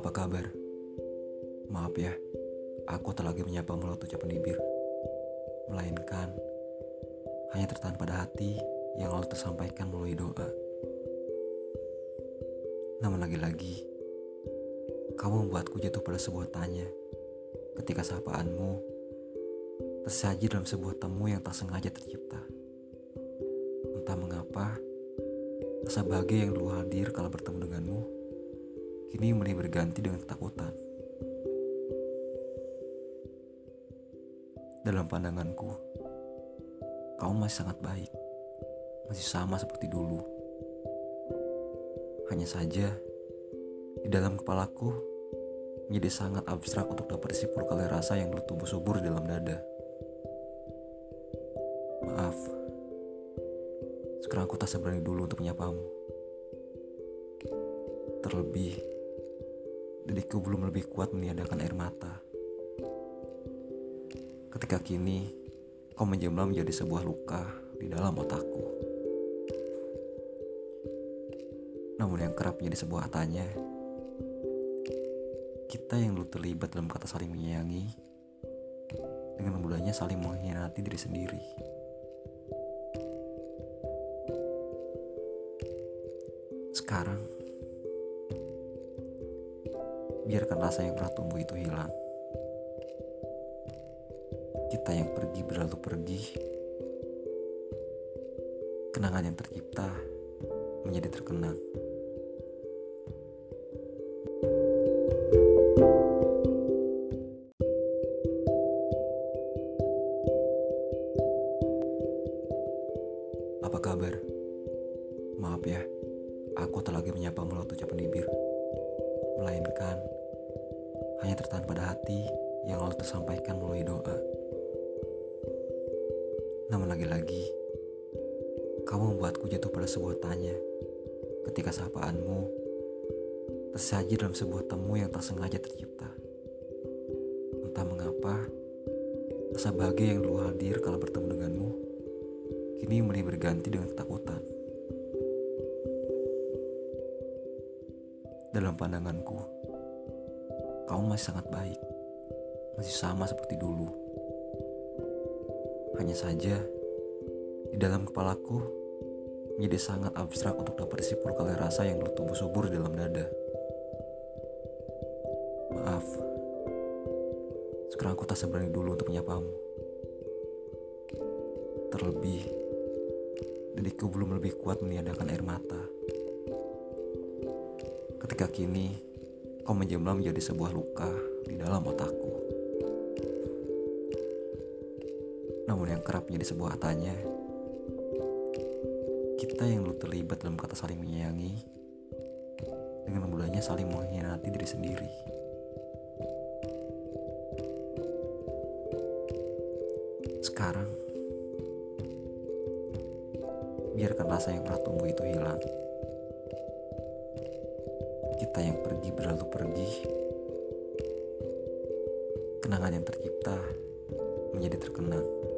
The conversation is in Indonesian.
Apa kabar? Maaf ya, aku tak lagi menyapa melalui ucapan bibir. Melainkan, hanya tertahan pada hati yang lalu tersampaikan melalui doa. Namun lagi-lagi, kamu membuatku jatuh pada sebuah tanya ketika sapaanmu tersaji dalam sebuah temu yang tak sengaja tercipta. Entah mengapa, rasa bahagia yang dulu hadir kala bertemu denganmu, kini mulai berganti dengan ketakutan. Dalam pandanganku, kamu masih sangat baik, masih sama seperti dulu. Hanya saja, di dalam kepalaku menjadi sangat abstrak untuk dapat disimpulkan oleh rasa yang dulu tumbuh subur di dalam dada. Maaf, sekarang aku tak seberani dulu untuk menyapamu. Terlebih, diriku belum lebih kuat meniadakan air mata. Ketika kini, kau menjemlam menjadi sebuah luka di dalam otakku. Namun yang kerap menjadi sebuah tanya, kita yang dulu terlibat dalam kata saling menyayangi, dengan mudahnya saling mengkhianati diri sendiri. Sekarang, biarkan rasa yang pernah tumbuh itu hilang. Kita yang pergi berlalu pergi, kenangan yang tercipta menjadi terkenang. Apa kabar? Maaf ya, aku tak lagi menyapa melalui ucapan bibir. Melainkan, hanya tertahan pada hati yang lalu tersampaikan melalui doa. Namun lagi-lagi, kamu membuatku jatuh pada sebuah tanya ketika sapaanmu tersaji dalam sebuah temu yang tak sengaja tercipta. Entah mengapa, rasa bahagia yang dulu hadir kala bertemu denganmu, kini mulai berganti dengan ketakutan. Dalam pandanganku, kamu masih sangat baik, masih sama seperti dulu. Hanya saja, di dalam kepalaku menjadi sangat abstrak untuk dapat disimpulkan oleh rasa yang dulu tumbuh subur di dalam dada. Maaf, sekarang aku tak seberani dulu untuk menyapamu. Terlebih, diriku belum lebih kuat meniadakan air mata. Ketika kini, kau menjemlam menjadi sebuah luka di dalam otakku. Namun yang kerap menjadi sebuah tanya, kita yang dulu terlibat dalam kata saling menyayangi, dengan mudahnya saling mengkhianati diri sendiri. Sekarang, biarkan rasa yang pernah tumbuh itu hilang. Kita yang pergi berlalu pergi, kenangan yang tercipta menjadi terkenang.